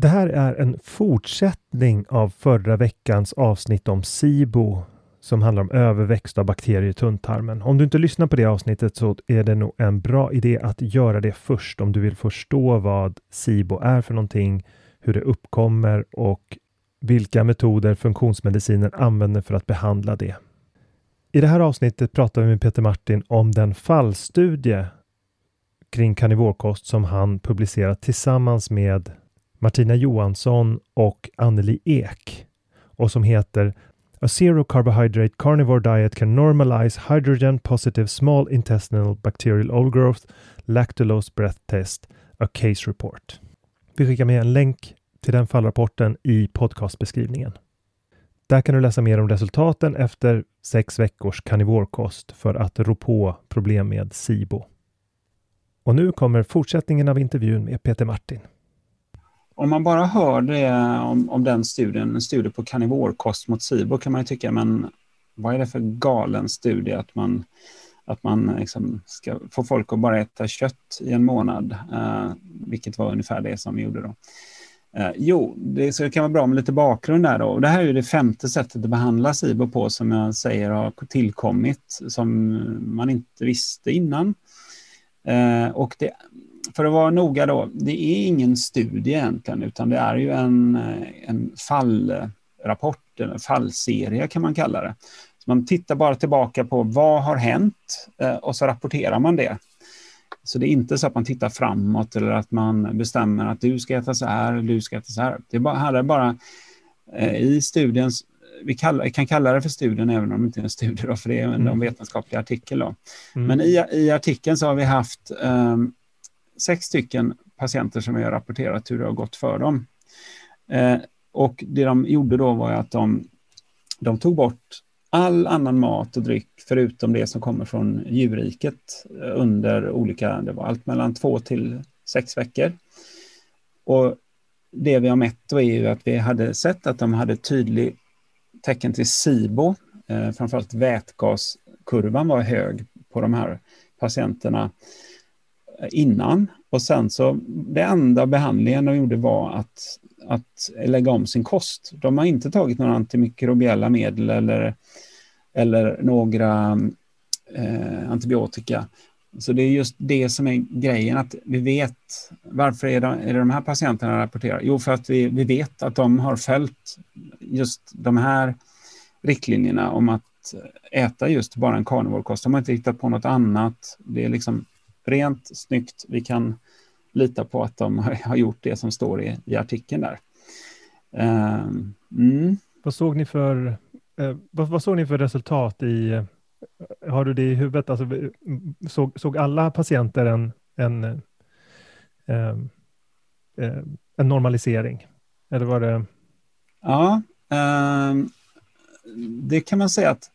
Det här är en fortsättning av förra veckans avsnitt om SIBO som handlar om överväxt av bakterier i tunntarmen. Om du inte lyssnar på det avsnittet så är det nog en bra idé att göra det först om du vill förstå vad SIBO är för någonting, hur det uppkommer och vilka metoder funktionsmedicinen använder för att behandla det. I det här avsnittet pratar vi med Peter Martin om den fallstudie kring karnivorkost som han publicerat tillsammans med Martina Johansson och Anneli Ek och som heter A zero carbohydrate carnivore diet can normalize hydrogen positive small intestinal bacterial overgrowth lactulose breath test, a case report. Vi skickar med en länk till den fallrapporten i podcastbeskrivningen. Där kan du läsa mer om resultaten efter sex veckors karnivorkost för att rå på problem med SIBO. Och nu kommer fortsättningen av intervjun med Peter Martin om man bara hör det om, om den studien, en studie på karnivorkost mot SIBO, kan man ju tycka, men vad är det för galen studie att man, att man liksom ska få folk att bara äta kött i en månad, eh, vilket var ungefär det som vi gjorde då. Eh, jo, det, så det kan vara bra med lite bakgrund där då. Det här är ju det femte sättet att behandla SIBO på som jag säger har tillkommit som man inte visste innan. Eh, och det för att vara noga då, det är ingen studie egentligen, utan det är ju en, en fallrapport, en fallserie kan man kalla det. Så man tittar bara tillbaka på vad har hänt eh, och så rapporterar man det. Så det är inte så att man tittar framåt eller att man bestämmer att du ska äta så här, du ska äta så här. Det är bara, här är bara eh, i studien, vi kallar, kan kalla det för studien även om det inte är en studie, då, för det är en mm. vetenskaplig artikel. Då. Mm. Men i, i artikeln så har vi haft um, sex stycken patienter som vi har rapporterat hur det har gått för dem. Eh, och det de gjorde då var att de, de tog bort all annan mat och dryck förutom det som kommer från djurriket eh, under olika, det var allt mellan två till sex veckor. Och det vi har mätt då är ju att vi hade sett att de hade tydlig tecken till SIBO, eh, framförallt vätgaskurvan var hög på de här patienterna innan. Och sen så, det enda behandlingen de gjorde var att att lägga om sin kost. De har inte tagit några antimikrobiella medel eller, eller några eh, antibiotika. Så det är just det som är grejen, att vi vet varför är det, är det de här patienterna rapporterar? Jo, för att vi, vi vet att de har följt just de här riktlinjerna om att äta just bara en carnivorekost. De har inte hittat på något annat. Det är liksom rent, snyggt. Vi kan lita på att de har gjort det som står i, i artikeln där. Um, mm. Vad såg ni för eh, vad, vad, såg ni för resultat i har du det i huvudet? Alltså, såg, såg alla patienter en, en, eh, eh, en normalisering? Eller var det? Ja, eh, det kan man säga att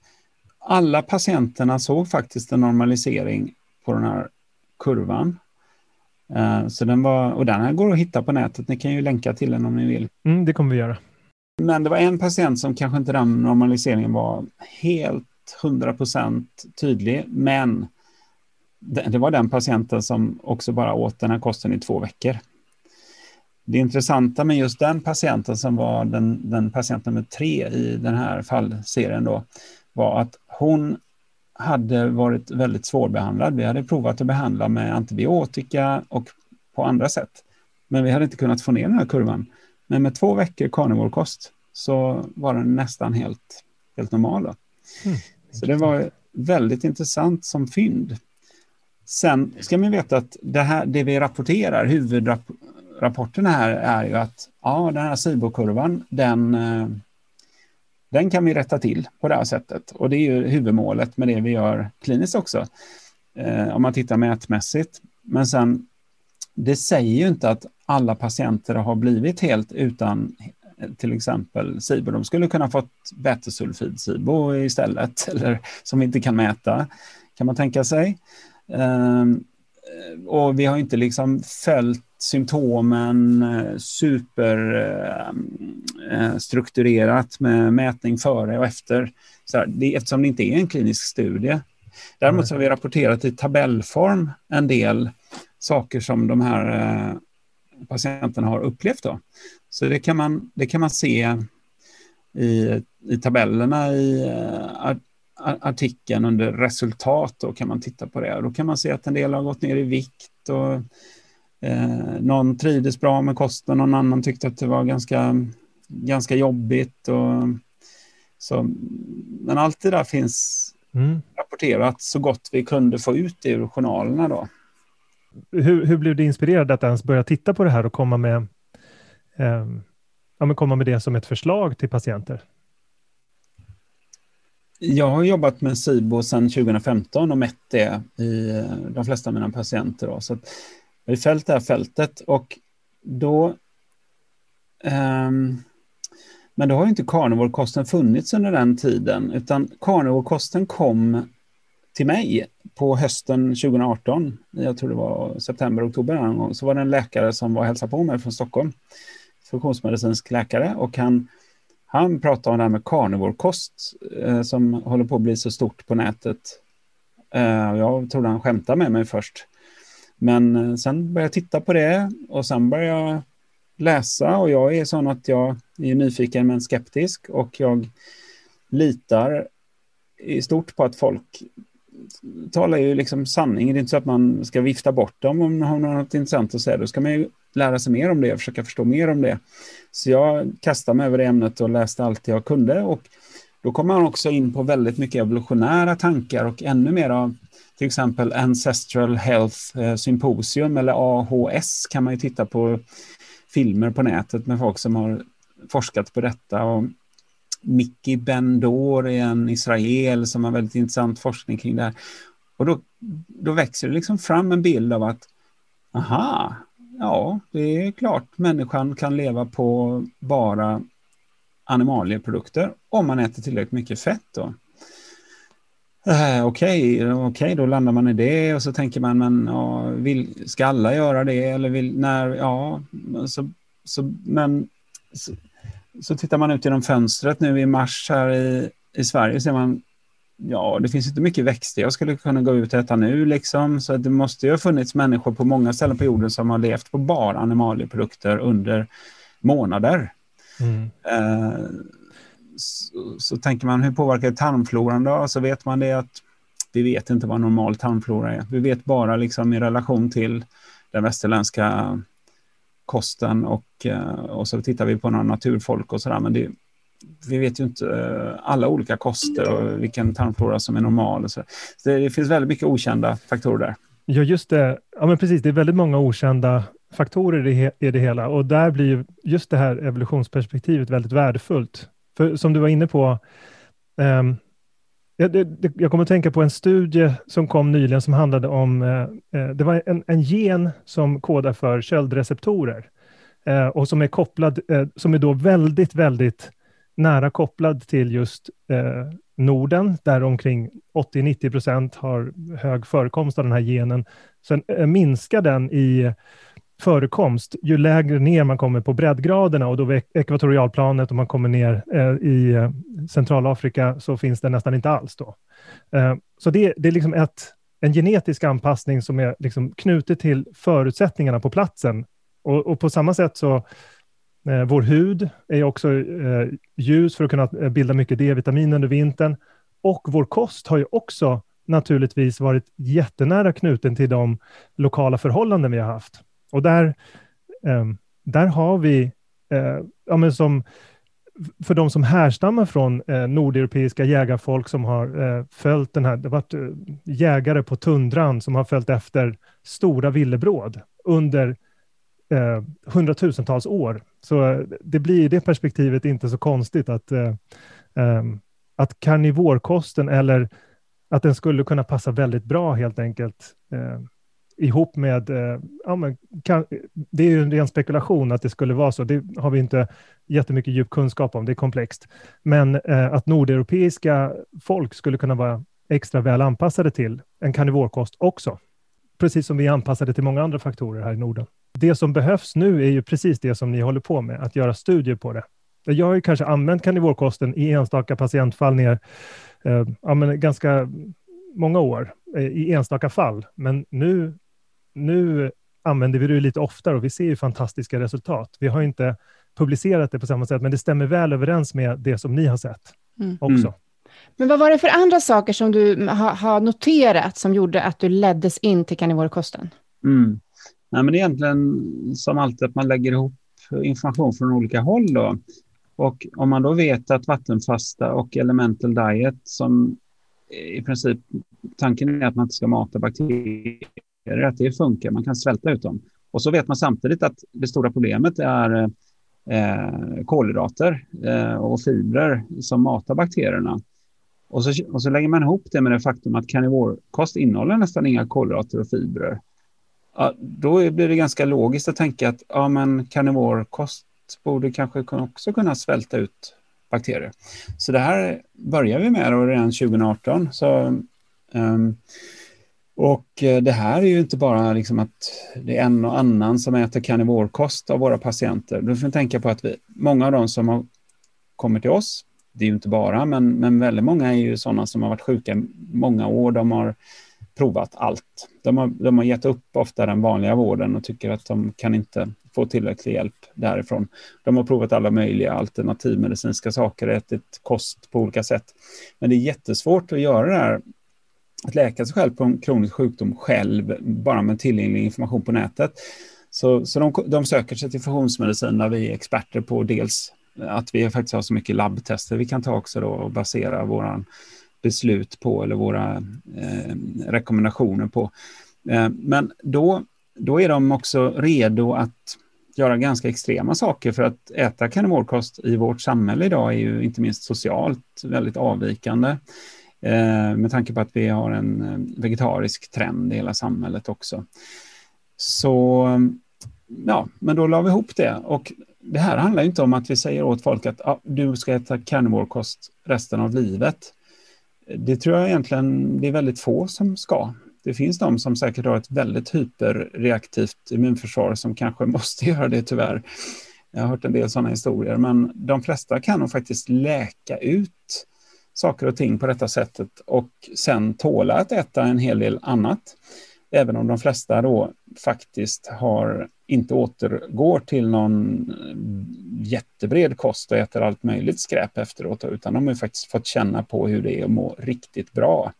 alla patienterna såg faktiskt en normalisering på den här kurvan. Uh, så den var, och den här går att hitta på nätet. Ni kan ju länka till den om ni vill. Mm, det kommer vi göra. Men det var en patient som kanske inte den normaliseringen var helt 100% tydlig, men det, det var den patienten som också bara åt den här kosten i två veckor. Det intressanta med just den patienten som var den, den patient nummer tre i den här fallserien då, var att hon hade varit väldigt svårbehandlad. Vi hade provat att behandla med antibiotika och på andra sätt. Men vi hade inte kunnat få ner den här kurvan. Men med två veckor carnivorekost så var den nästan helt, helt normal. Mm. Så det var väldigt intressant som fynd. Sen ska man veta att det, här, det vi rapporterar, huvudrapporten här är ju att ja, den här SIBO-kurvan, den, eh, den kan vi rätta till på det här sättet. Och det är ju huvudmålet med det vi gör kliniskt också, eh, om man tittar mätmässigt. Men sen, det säger ju inte att alla patienter har blivit helt utan eh, till exempel SIBO. De skulle kunna fått vätesulfid-SIBO istället, eller som vi inte kan mäta, kan man tänka sig. Eh, och vi har inte liksom följt symptomen eh, superstrukturerat eh, med mätning före och efter, så här, det, eftersom det inte är en klinisk studie. Däremot så har vi rapporterat i tabellform en del saker som de här eh, patienterna har upplevt. Då. Så det kan man, det kan man se i, i tabellerna i artikeln under resultat. Då kan man titta på det. Då kan man se att en del har gått ner i vikt och uh, någon trivdes bra med kosten, någon annan tyckte att det var ganska, ganska jobbigt. Och, så, men allt det där finns mm. rapporterat så gott vi kunde få ut det ur journalerna. Då. Hur, hur blev du inspirerad att ens börja titta på det här och komma med eh, ja, men komma med det som ett förslag till patienter? Jag har jobbat med SIBO sedan 2015 och mätt det i eh, de flesta av mina patienter. Då. Så att jag har följt det här fältet och då um, men då har inte carnivorekosten funnits under den tiden, utan carnivorekosten kom till mig på hösten 2018. Jag tror det var september, oktober någon gång. Så var det en läkare som var och hälsade på mig från Stockholm funktionsmedicinsk läkare och han, han pratade om det här med carnivorekost eh, som håller på att bli så stort på nätet. Eh, jag trodde han skämtade med mig först. Men eh, sen började jag titta på det och sen började jag läsa och jag är sån att jag är nyfiken men skeptisk och jag litar i stort på att folk talar ju liksom sanning. Det är inte så att man ska vifta bort dem om man har något intressant att säga. Då ska man ju lära sig mer om det och försöka förstå mer om det. Så jag kastade mig över det ämnet och läste allt jag kunde. Och då kommer man också in på väldigt mycket evolutionära tankar och ännu mer av till exempel Ancestral Health eh, Symposium eller AHS kan man ju titta på filmer på nätet med folk som har forskat på detta. Och Mickey Bendor är en israel som har väldigt intressant forskning kring det här. Och då, då växer det liksom fram en bild av att aha, ja, det är klart människan kan leva på bara animalieprodukter om man äter tillräckligt mycket fett. Då. Eh, Okej, okay, okay, då landar man i det och så tänker man, men ja, vill, ska alla göra det? Eller vill, när, ja, så, så, men så, så tittar man ut genom fönstret nu i mars här i, i Sverige ser man ja, det finns inte mycket växter jag skulle kunna gå ut och äta nu liksom. Så det måste ju ha funnits människor på många ställen på jorden som har levt på bara animalieprodukter under månader. Mm. Eh, så, så, tänker man hur påverkar tarmfloran då? Så vet man det att vi vet inte vad normal tarmflora är. Vi vet bara liksom i relation till den västerländska kosten och, eh, och så tittar vi på några naturfolk och sådär. Men det, vi vet ju inte eh, alla olika koster och vilken tarmflora som är normal. Och så. så det, det, finns väldigt mycket okända faktorer där. Ja, just det. Ja, men precis. Det är väldigt många okända faktorer i, i det hela och där blir just det här evolutionsperspektivet väldigt värdefullt. För som du var inne på, ehm, um, jag, det, jag kommer att tänka på en studie som kom nyligen som handlade om, eh, eh, det var en, en, gen som kodar för köldreceptorer eh, och som är kopplad, eh, som är då väldigt, väldigt nära kopplad till just eh, Norden, där omkring 80-90 procent har hög förekomst av den här genen. Sen eh, minskar den i förekomst ju lägre ner man kommer på breddgraderna och då vid ekvatorialplanet och man kommer ner eh, i eh, Centralafrika så finns det nästan inte alls då. Eh, så det, det, är liksom ett, en genetisk anpassning som är liksom knutet till förutsättningarna på platsen. Och, och på samma sätt så eh, vår hud är också eh, ljus för att kunna eh, bilda mycket D-vitamin under vintern och vår kost har ju också naturligtvis varit jättenära knuten till de lokala förhållanden vi har haft. Och där, eh, där har vi, eh, ja, men som, för de som härstammar från eh, nordeuropeiska jägarfolk som har eh, följt den här, det har varit eh, jägare på tundran som har följt efter stora villebråd under eh, hundratusentals år. Så eh, det blir i det perspektivet inte så konstigt att, eh, ehm, att karnivorkosten eller att den skulle kunna passa väldigt bra helt enkelt eh, ihop med, eh, ja, men kan, det är ju en ren spekulation att det skulle vara så, det har vi inte jättemycket djup kunskap om, det är komplext. Men eh, att nordeuropeiska folk skulle kunna vara extra väl anpassade till en karnivorkost också, precis som vi är anpassade till många andra faktorer här i Norden. Det som behövs nu är ju precis det som ni håller på med, att göra studier på det. Jag har ju kanske använt karnivorkosten i enstaka patientfall ner, eh, ja, men ganska många år eh, i enstaka fall, men nu nu använder vi det lite oftare och vi ser ju fantastiska resultat. Vi har inte publicerat det på samma sätt, men det stämmer väl överens med det som ni har sett mm. också. Mm. Men vad var det för andra saker som du har, har noterat som gjorde att du leddes in till karnivorkosten? Mm. Nej, men egentligen som alltid att man lägger ihop information från olika håll. Då. Och om man då vet att vattenfasta och elemental diet som i princip tanken är att man inte ska mata bakterier att det funkar, man kan svälta ut dem. Och så vet man samtidigt att det stora problemet är eh, kolhydrater eh, och fibrer som matar bakterierna. Och så, och så lägger man ihop det med det faktum att karnivorkost innehåller nästan inga kolhydrater och fibrer. Ja, då blir det ganska logiskt att tänka att ja, men karnivorkost borde kanske också kunna svälta ut bakterier. Så det här börjar vi med redan 2018. Så, um, och eh, det här är ju inte bara liksom att det är en och annan som äter karnivorkost av våra patienter. Du får tänka på att vi, många av dem som har kommit till oss, det är ju inte bara, men, men väldigt många är ju sådana som har varit sjuka många år. De har provat allt. De har, de har gett upp ofta den vanliga vården och tycker att de kan inte få tillräcklig hjälp därifrån. De har provat alla möjliga alternativmedicinska saker, ätit kost på olika sätt. Men det är jättesvårt att göra det här att läka sig själv på en kronisk sjukdom själv, bara med tillgänglig information på nätet. Så, så de, de söker sig till funktionsmedicin där vi är experter på dels att vi faktiskt har så mycket labbtester vi kan ta också då och basera våra beslut på eller våra eh, rekommendationer på. Eh, men då, då är de också redo att göra ganska extrema saker för att äta karnivorkost i vårt samhälle idag är ju inte minst socialt väldigt avvikande. Eh, med tanke på att vi har en eh, vegetarisk trend i hela samhället också. Så ja, men då la vi ihop det. Och det här handlar inte om att vi säger åt folk att ah, du ska äta carnivorekost resten av livet. Det tror jag egentligen det är väldigt få som ska. Det finns de som säkert har ett väldigt hyperreaktivt immunförsvar som kanske måste göra det tyvärr. Jag har hört en del sådana historier, men de flesta kan nog faktiskt läka ut saker och ting på detta sättet och sen tåla att äta en hel del annat. Även om de flesta då faktiskt har inte återgår till någon jättebred kost och äter allt möjligt skräp efteråt, utan de har faktiskt fått känna på hur det är att må riktigt bra.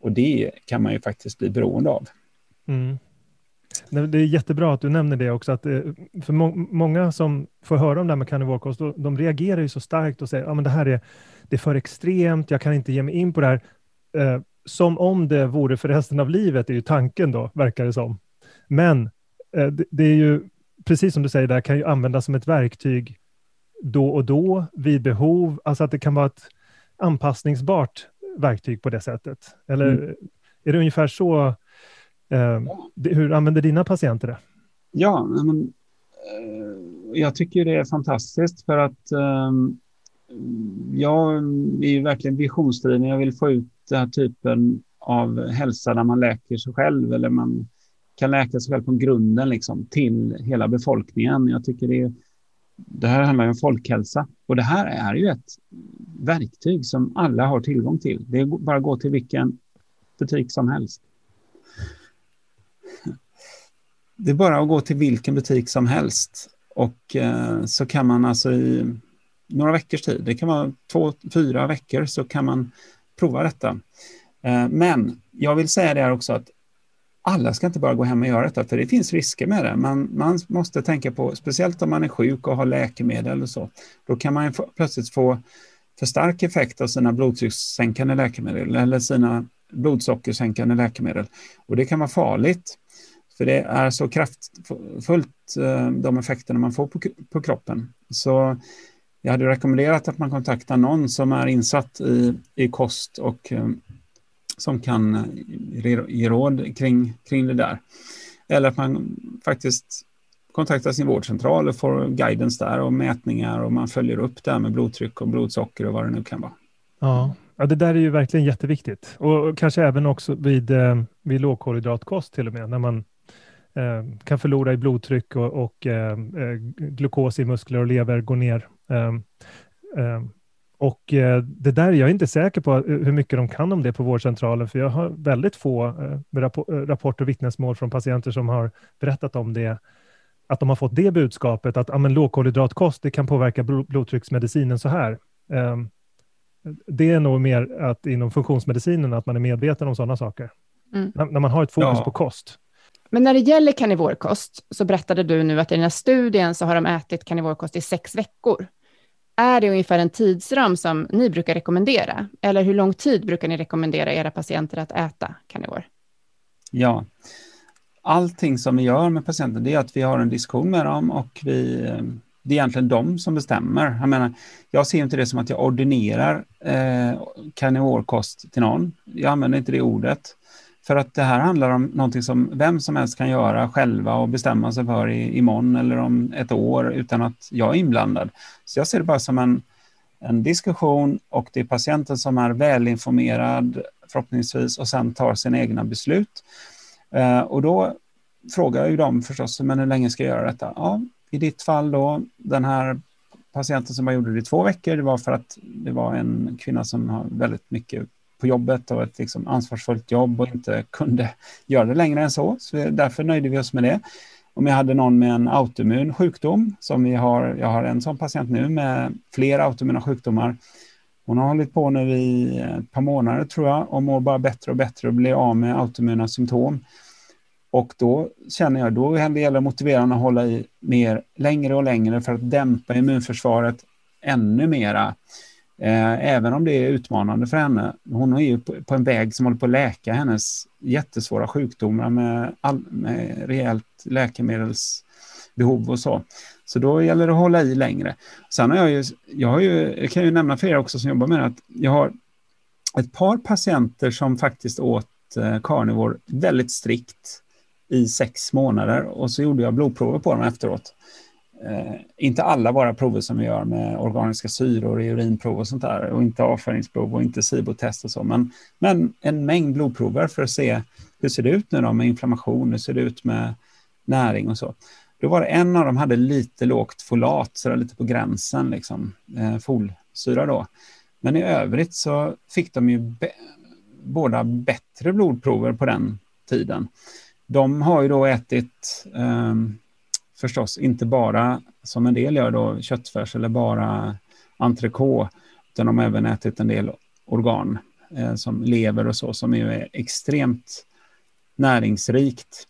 Och det kan man ju faktiskt bli beroende av. Mm. Det är jättebra att du nämner det också, att eh, för må många som får höra om det här med karnivorkost, de reagerar ju så starkt och säger att ah, det här är, det är för extremt, jag kan inte ge mig in på det här. Eh, som om det vore för resten av livet, är ju tanken då, verkar det som. Men eh, det, det, är ju, precis som du säger, där kan ju användas som ett verktyg då och då, vid behov, alltså att det kan vara ett anpassningsbart verktyg på det sättet. Eller mm. är det ungefär så Eh, hur använder dina patienter det? Ja, men, eh, jag tycker det är fantastiskt för att eh, jag är ju verkligen visionsdriven. Jag vill få ut den här typen av hälsa där man läker sig själv eller man kan läka sig själv från grunden liksom, till hela befolkningen. Jag tycker det, är, det här handlar om folkhälsa och det här är ju ett verktyg som alla har tillgång till. Det är bara att gå till vilken butik som helst. Det är bara att gå till vilken butik som helst och eh, så kan man alltså i några veckors tid, det kan vara två, fyra veckor, så kan man prova detta. Eh, men jag vill säga det här också att alla ska inte bara gå hem och göra detta, för det finns risker med det. Man, man måste tänka på, speciellt om man är sjuk och har läkemedel och så, då kan man plötsligt få för stark effekt av sina blodtryckssänkande läkemedel eller sina blodsockersänkande läkemedel. Och det kan vara farligt. För det är så kraftfullt, eh, de effekterna man får på, på kroppen. Så jag hade rekommenderat att man kontaktar någon som är insatt i, i kost och eh, som kan eh, ge råd kring, kring det där. Eller att man faktiskt kontaktar sin vårdcentral och får guidance där och mätningar och man följer upp det här med blodtryck och blodsocker och vad det nu kan vara. Ja, ja det där är ju verkligen jätteviktigt och kanske även också vid, eh, vid lågkolhydratkost till och med när man Eh, kan förlora i blodtryck och, och eh, eh glukos i muskler och lever går ner. Och det där, jag är inte säker på hur mycket de kan om det på vårdcentralen, för jag har väldigt få rapporter och vittnesmål från patienter som har berättat om det, att de har fått det budskapet att ja, lågkolhydratkost det kan påverka blodtrycksmedicinen så här. Det är nog mer att inom funktionsmedicinen att man är medveten om sådana saker. Mm. När, man har ett fokus ja. på kost. Men när det gäller karnivorkost så berättade du nu att i den här studien så har de ätit karnivorkost i sex veckor. Är det ungefär en tidsram som ni brukar rekommendera? Eller hur lång tid brukar ni rekommendera era patienter att äta karnivor? Ja, allting som vi gör med patienten det är att vi har en diskussion med dem och vi, det är egentligen de som bestämmer. Jag menar, jag ser inte det som att jag ordinerar eh, karnivorkost till någon. Jag använder inte det ordet. För att det här handlar om någonting som vem som helst kan göra själva och bestämma sig för i, imorgon eller om ett år utan att jag är inblandad. Så jag ser det bara som en, en diskussion och det är patienten som är välinformerad förhoppningsvis och sen tar sina egna beslut. Eh, och då frågar jag ju dem förstås, men hur länge ska jag göra detta? Ja, i ditt fall då, den här patienten som bara gjorde det i två veckor, det var för att det var en kvinna som har väldigt mycket på jobbet och ett liksom ansvarsfullt jobb och inte kunde göra det längre än så. Så därför nöjde vi oss med det. Om jag hade någon med en autoimmun sjukdom, som vi har, jag har en sån patient nu med flera autoimmuna sjukdomar. Hon har hållit på nu i ett par månader tror jag och mår bara bättre och bättre och blir av med autoimmuna symptom. Och då känner jag, då det gäller att motivera att hålla i mer längre och längre för att dämpa immunförsvaret ännu mera. Eh, även om det är utmanande för henne. Hon är ju på en väg som håller på att läka hennes jättesvåra sjukdomar med, all, med rejält läkemedelsbehov och så. Så då gäller det att hålla i längre. Sen har jag ju, jag har ju, jag kan ju nämna för er också som jobbar med det, att jag har ett par patienter som faktiskt åt eh, carnivore väldigt strikt i sex månader och så gjorde jag blodprover på dem efteråt. Eh, inte alla våra prover som vi gör med organiska syror i urinprov och sånt där och inte avföringsprov och inte SIBO-test och så, men, men en mängd blodprover för att se hur ser det ut nu då med inflammation, hur ser det ut med näring och så. Då var det en av dem hade lite lågt folat, så där lite på gränsen, liksom, eh, folsyra då. Men i övrigt så fick de ju be båda bättre blodprover på den tiden. De har ju då ätit eh, förstås inte bara, som en del gör då, köttfärs eller bara entrecote, utan de har även ätit en del organ eh, som lever och så, som ju är extremt näringsrikt.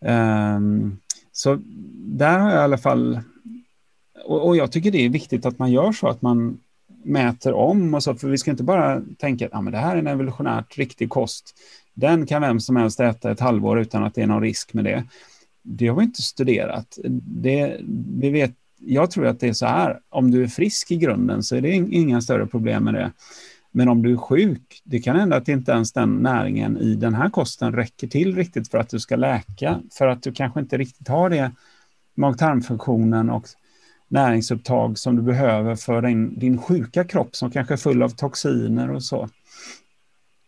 Um, så där har jag i alla fall, och, och, jag tycker det är viktigt att man gör så, att man mäter om och så, för vi ska inte bara tänka att ah, men det här är en evolutionärt riktig kost. Den kan vem som helst äta ett halvår utan att det är någon risk med det. Det har vi inte studerat. Det, vi vet, jag tror att det är så här, om du är frisk i grunden så är det inga större problem med det. Men om du är sjuk, det kan hända att inte ens den näringen i den här kosten räcker till riktigt för att du ska läka, för att du kanske inte riktigt har det mag-tarmfunktionen och näringsupptag som du behöver för din, din sjuka kropp som kanske är full av toxiner och så.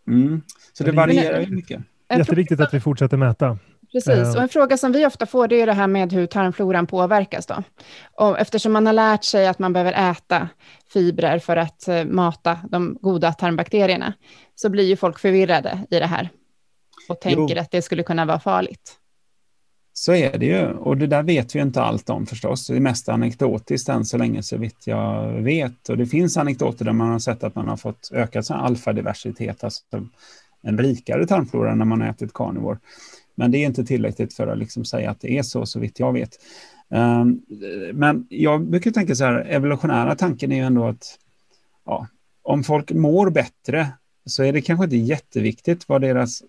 Mm. Så det varierar ju mycket. Jätteviktigt att vi fortsätter mäta. Precis, och en fråga som vi ofta får det är det här med hur tarmfloran påverkas. Då. Och eftersom man har lärt sig att man behöver äta fibrer för att eh, mata de goda tarmbakterierna, så blir ju folk förvirrade i det här och tänker jo. att det skulle kunna vara farligt. Så är det ju, och det där vet vi inte allt om förstås. Det är mest anekdotiskt än så länge så vitt jag vet. Och det finns anekdoter där man har sett att man har fått ökad alfadiversitet, alltså en rikare tarmflora när man har ätit carnivore. Men det är inte tillräckligt för att liksom säga att det är så, så vitt jag vet. Um, men jag brukar tänka så här, evolutionära tanken är ju ändå att ja, om folk mår bättre så är det kanske inte jätteviktigt vad deras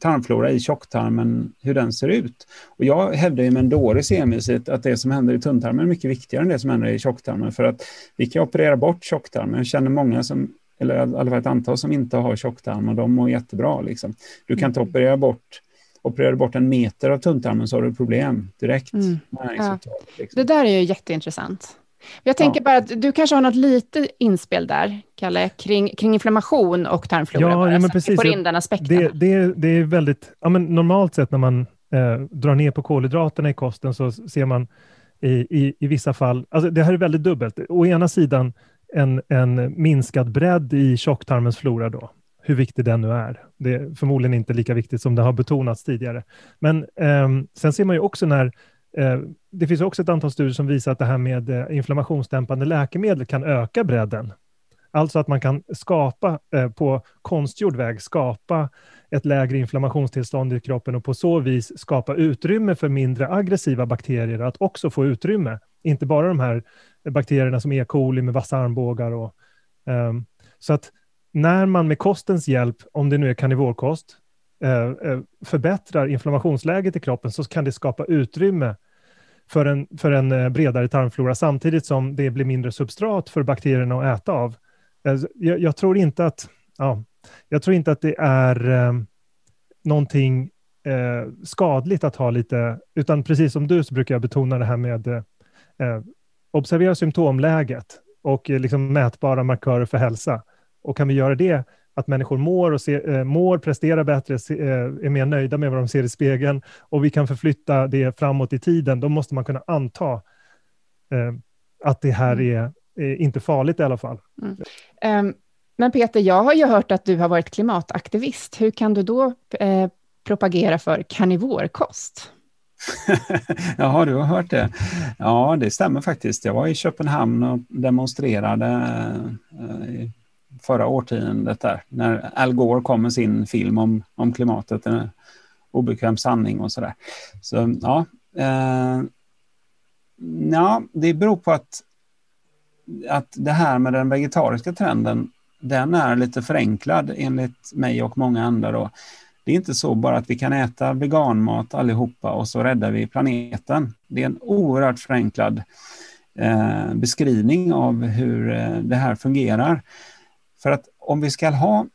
tarmflora i tjocktarmen, hur den ser ut. Och jag hävdar ju med en dåres envishet att det som händer i tunntarmen är mycket viktigare än det som händer i tjocktarmen. För att vi kan operera bort tjocktarmen. Jag känner många som, eller i alla fall ett antal som inte har tjocktarm och de mår jättebra. Liksom. Du kan inte mm. operera bort opererar du bort en meter av tunntarmen så har du problem direkt. Mm. Ja. Liksom. Det där är ju jätteintressant. Jag tänker ja. bara att du kanske har något lite inspel där, Kalle, kring, kring inflammation och tarmflora. Ja, ja men precis. Får in den aspekten. Det, det, det är väldigt, ja, men normalt sett när man eh, drar ner på kolhydraterna i kosten så ser man i, i, i vissa fall, alltså det här är väldigt dubbelt. Å ena sidan en, en minskad bredd i tjocktarmens flora då, hur viktig den nu är. Det är förmodligen inte lika viktigt som det har betonats tidigare. Men eh, sen ser man ju också när eh, det finns också ett antal studier som visar att det här med eh, inflammationsdämpande läkemedel kan öka bredden. Alltså att man kan skapa eh, på konstgjord väg, skapa ett lägre inflammationstillstånd i kroppen och på så vis skapa utrymme för mindre aggressiva bakterier att också få utrymme. Inte bara de här bakterierna som E. coli med vassa armbågar. Och, ehm, så att när man med kostens hjälp, om det nu är karnivorkost, eh, eh, förbättrar inflammationsläget i kroppen så kan det skapa utrymme för en, för en eh, bredare tarmflora samtidigt som det blir mindre substrat för bakterierna att äta av. Jag, jag tror inte att, ja, jag tror inte att det är eh, någonting eh, skadligt att ha lite, utan precis som du så brukar jag betona det här med eh, observera symptomläget och liksom mätbara markörer för hälsa. Och kan vi göra det, att människor mår, och ser, äh, mår presterar bättre, se, äh, är mer nöjda med vad de ser i spegeln och vi kan förflytta det framåt i tiden, då måste man kunna anta äh, att det här mm. är, är, inte farligt i alla fall. Mm. Um, men Peter, jag har ju hört att du har varit klimataktivist. Hur kan du då propagera för karnivorkost? Jaha, du har hört det. Ja, det stämmer faktiskt. Jag var i Köpenhamn och demonstrerade förra årtiondet där, när Al Gore kom med sin film om, om klimatet, en obekväm sanning och sådär. Så ja, eh, ja, det beror på att, att det här med den vegetariska trenden, den är lite förenklad enligt mig och många andra då. Det är inte så bara att vi kan äta veganmat allihopa och så räddar vi planeten. Det är en oerhört förenklad eh, beskrivning av hur eh, det här fungerar. För att om vi ska ha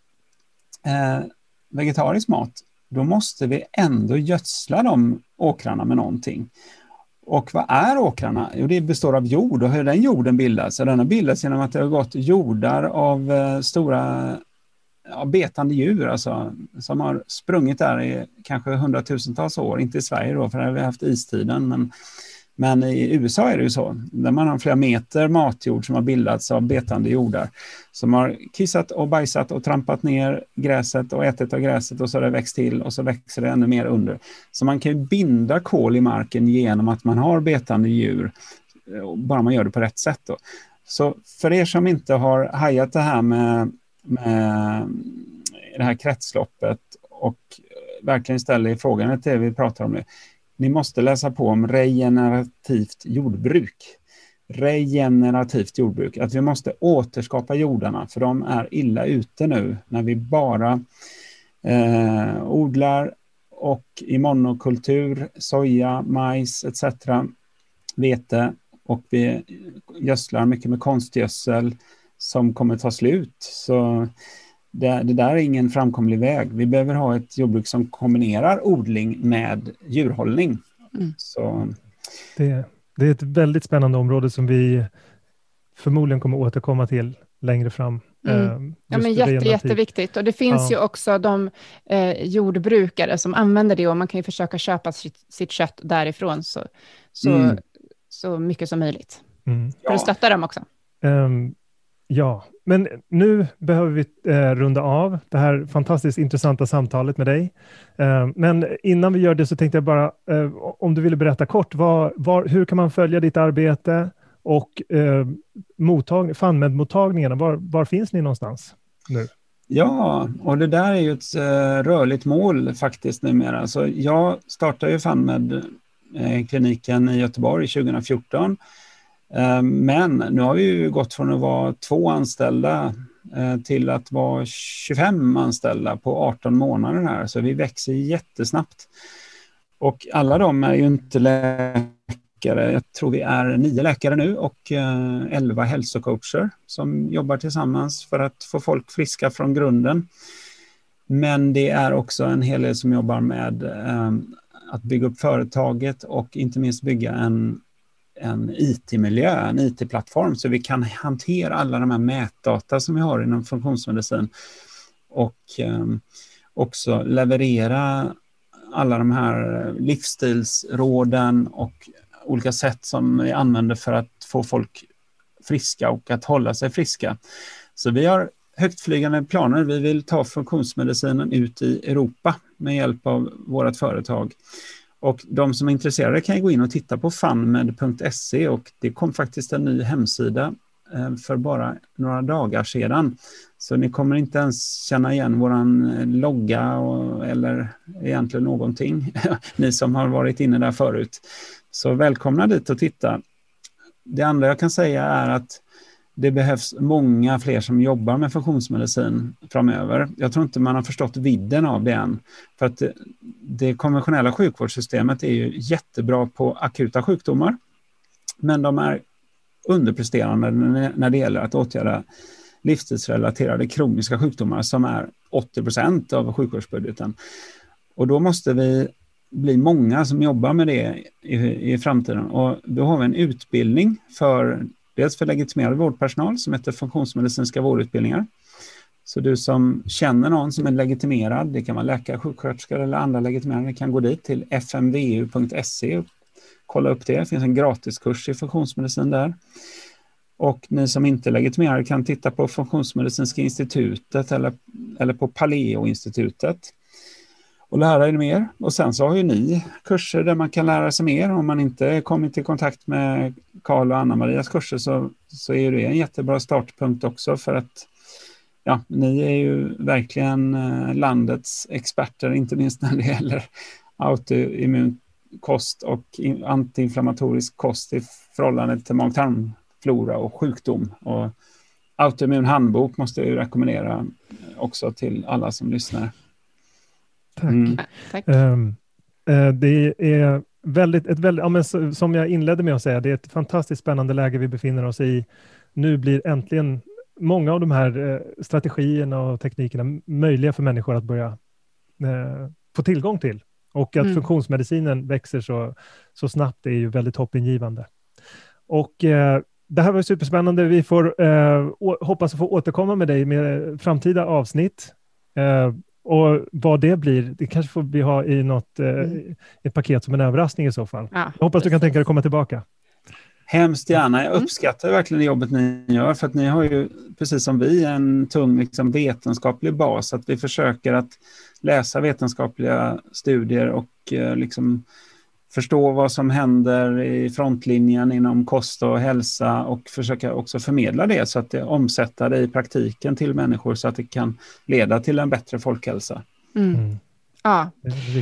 eh, vegetarisk mat, då måste vi ändå gödsla de åkrarna med någonting. Och vad är åkrarna? Jo, det består av jord och hur den jorden bildas? Den har bildats genom att det har gått jordar av eh, stora ja, betande djur, alltså, som har sprungit där i kanske hundratusentals år, inte i Sverige då, för där har vi haft istiden, men men i USA är det ju så, där man har flera meter matjord som har bildats av betande jordar, som har kissat och bajsat och trampat ner gräset och ätit av gräset och så har det växt till och så växer det ännu mer under. Så man kan ju binda kol i marken genom att man har betande djur, eh, bara man gör det på rätt sätt. Då. Så för er som inte har hajat det här med, med det här kretsloppet och eh, verkligen ställer frågan till det vi pratar om nu, ni måste läsa på om regenerativt jordbruk. Regenerativt jordbruk, att vi måste återskapa jordarna, för de är illa ute nu när vi bara eh, odlar och i monokultur, soja, majs etc. vete och vi gödslar mycket med konstgödsel som kommer ta slut. Så det, det, där är ingen framkomlig väg. Vi behöver ha ett jordbruk som kombinerar odling med djurhållning. Mm. Så. Det, det, är ett väldigt spännande område som vi förmodligen kommer återkomma till längre fram. Mm. Eh, ja, men jätte, jätteviktigt. Och det finns ja. ju också de eh, jordbrukare som använder det och man kan ju försöka köpa sitt, sitt kött därifrån så, så, mm. så mycket som möjligt. Mm. För att stötta dem också. Um, Ja, men nu behöver vi eh, runda av det här fantastiskt intressanta samtalet med dig. Eh, men innan vi gör det så tänkte jag bara, eh, om du ville berätta kort, var, var, hur kan man följa ditt arbete och eh, mottagning, FunMed-mottagningarna, var, var finns ni någonstans nu? Ja, och det där är ju ett uh, rörligt mål faktiskt numera. Så jag startade ju FunMed-kliniken eh, i Göteborg 2014 Eh, Eh, men nu har vi ju gått från att vara två anställda eh, till att vara 25 anställda på 18 månader här, så vi växer jättesnabbt. Och alla de är ju inte läkare. Jag tror vi är nio läkare nu och eh, elva hälsocoacher som jobbar tillsammans för att få folk friska från grunden. Men det är också en hel del som jobbar med att bygga upp företaget och inte minst bygga en en IT-miljö, en IT-plattform, så vi kan hantera alla de här mätdata som vi har inom funktionsmedicin och eh, också leverera alla de här livsstilsråden och olika sätt som vi använder för att få folk friska och att hålla sig friska. Så vi har högtflygande planer. Vi vill ta funktionsmedicinen ut i Europa med hjälp av vårt företag. Och de som är intresserade kan gå in och titta på funmed.se och det kom faktiskt en ny hemsida eh, för bara några dagar sedan. Så ni kommer inte ens känna igen våran eh, logga och, eller egentligen någonting, ni som har varit inne där förut. Så välkomna dit och titta. Det andra jag kan säga är att det behövs många fler som jobbar med funktionsmedicin framöver. Jag tror inte man har förstått vidden av det än. För att det, det konventionella sjukvårdssystemet är ju jättebra på akuta sjukdomar. Men de är underpresterande när det gäller att åtgärda livstidsrelaterade kroniska sjukdomar som är 80 procent av sjukvårdsbudgeten. Och då måste vi bli många som jobbar med det i, i framtiden. Och då har vi en utbildning för Dels för legitimerad vårdpersonal som heter funktionsmedicinska vårdutbildningar. Så du som känner någon som är legitimerad, det kan vara läkare, sjuksköterskor eller andra legitimerade, kan gå dit till fmvu.se och kolla upp det. Det finns en gratiskurs i funktionsmedicin där. Och ni som inte är legitimerade kan titta på Funktionsmedicinska institutet eller, eller på Paleo-institutet och lära er mer. Och sen så har ju ni kurser där man kan lära sig mer. Om man inte kommit i kontakt med Karl och Anna-Marias kurser så, så är det en jättebra startpunkt också för att ja, ni är ju verkligen eh, landets experter, inte minst när det gäller autoimmun kost och antiinflammatorisk kost i förhållande till mag-tarmflora och sjukdom. Och autoimmun handbok måste jag rekommendera också till alla som lyssnar. Tack. Mm. Tack. Um, uh, det är väldigt, ett väldigt, ja, men som jag inledde med att säga, det är ett fantastiskt spännande läge vi befinner oss i. Nu blir äntligen många av de här uh, strategierna och teknikerna möjliga för människor att börja uh, få tillgång till. Och att mm. funktionsmedicinen växer så, så snabbt är ju väldigt hoppingivande. Och det här var superspännande. Vi får hoppas få återkomma med dig med framtida avsnitt. Och vad det blir, det kanske får vi ha i något mm. ett paket som en överraskning i så fall. Ja, jag hoppas precis. du kan tänka dig att komma tillbaka. Hemskt gärna. Jag mm. uppskattar verkligen det jobbet ni gör för att ni har ju, precis som vi, en tung liksom, vetenskaplig bas. Att vi försöker att läsa vetenskapliga studier och eh, liksom förstå vad som händer i frontlinjen inom kost och hälsa och försöka också förmedla det så att det omsätta det i praktiken till människor så att det kan leda till en bättre folkhälsa. Mm. Mm. Ja.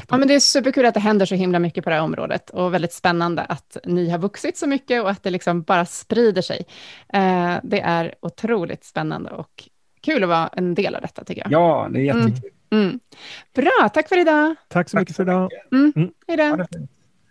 ja, men det är superkul att det händer så himla mycket på det här området och väldigt spännande att ni har vuxit så mycket och att det liksom bara sprider sig. Eh, det är otroligt spännande och kul att vara en del av detta tycker jag. Ja, det är jättekul. Mm. Mm. Bra, tack för idag. Tack så tack mycket för idag. Mm. Mm. Hej då.